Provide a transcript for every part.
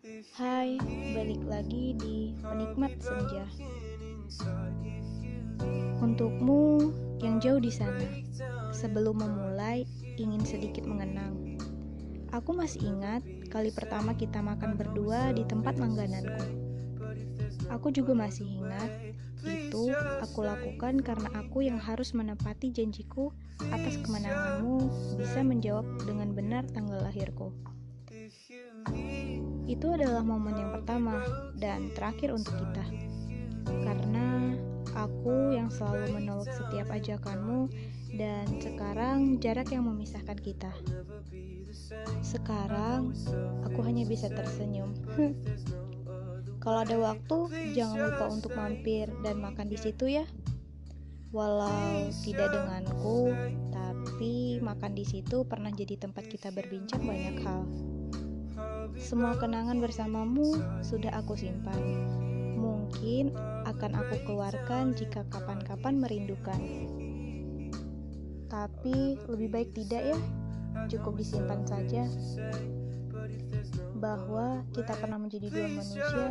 Hai, balik lagi di Penikmat Senja. Untukmu yang jauh di sana, sebelum memulai ingin sedikit mengenang. Aku masih ingat kali pertama kita makan berdua di tempat langgananku. Aku juga masih ingat itu aku lakukan karena aku yang harus menepati janjiku atas kemenanganmu bisa menjawab dengan benar tanggal lahirku. Itu adalah momen yang pertama dan terakhir untuk kita. Karena aku yang selalu menolak setiap ajakanmu dan sekarang jarak yang memisahkan kita. Sekarang aku hanya bisa tersenyum. Kalau ada waktu, jangan lupa untuk mampir dan makan di situ ya. Walau tidak denganku, tapi makan di situ pernah jadi tempat kita berbincang banyak hal. Semua kenangan bersamamu sudah aku simpan. Mungkin akan aku keluarkan jika kapan-kapan merindukan. Tapi lebih baik tidak ya, cukup disimpan saja. Bahwa kita pernah menjadi dua manusia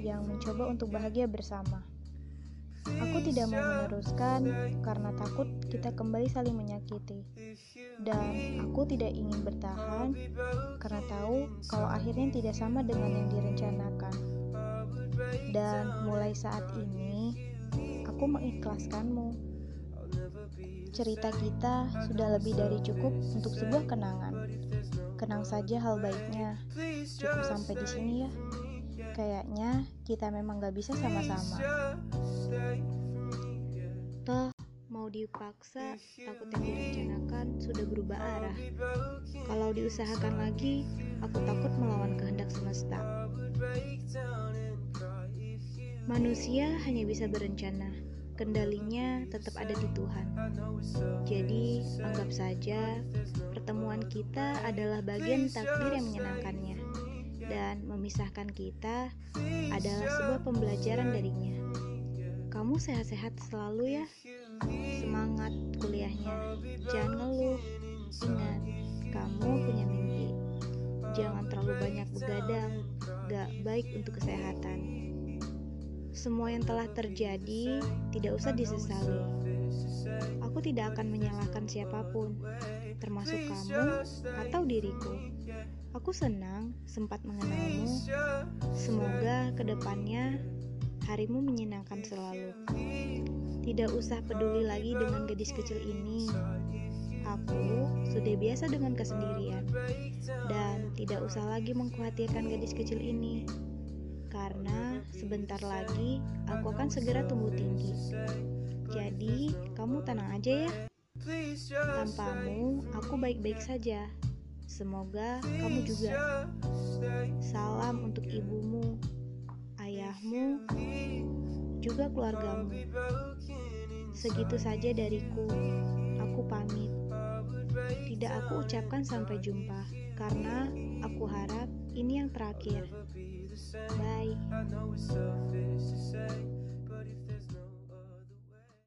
yang mencoba untuk bahagia bersama. Aku tidak mau meneruskan karena takut kita kembali saling menyakiti. Dan aku tidak ingin bertahan karena tahu kalau akhirnya tidak sama dengan yang direncanakan. Dan mulai saat ini, aku mengikhlaskanmu. Cerita kita sudah lebih dari cukup untuk sebuah kenangan. Kenang saja hal baiknya. Cukup sampai di sini ya. Kayaknya kita memang gak bisa sama-sama. Toh, mau dipaksa, takut yang direncanakan sudah berubah arah. Kalau diusahakan lagi, aku takut melawan kehendak semesta. Manusia hanya bisa berencana, kendalinya tetap ada di Tuhan. Jadi, anggap saja pertemuan kita adalah bagian takdir yang menyenangkannya dan memisahkan kita adalah sebuah pembelajaran darinya. Kamu sehat-sehat selalu ya. Semangat kuliahnya. Jangan ngeluh. Ingat, kamu punya mimpi. Jangan terlalu banyak begadang. Gak baik untuk kesehatan. Semua yang telah terjadi tidak usah disesali. Aku tidak akan menyalahkan siapa pun, termasuk kamu atau diriku. Aku senang sempat mengenalmu. Semoga ke depannya harimu menyenangkan selalu. Tidak usah peduli lagi dengan gadis kecil ini. Aku sudah biasa dengan kesendirian dan tidak usah lagi mengkhawatirkan gadis kecil ini. Karena sebentar lagi aku akan segera tumbuh tinggi. Jadi, kamu tenang aja ya. Tanpamu, aku baik-baik saja. Semoga kamu juga. Salam untuk ibumu, ayahmu, juga keluargamu. Segitu saja dariku. Aku pamit. Tidak aku ucapkan sampai jumpa karena aku harap ini yang terakhir. Bye.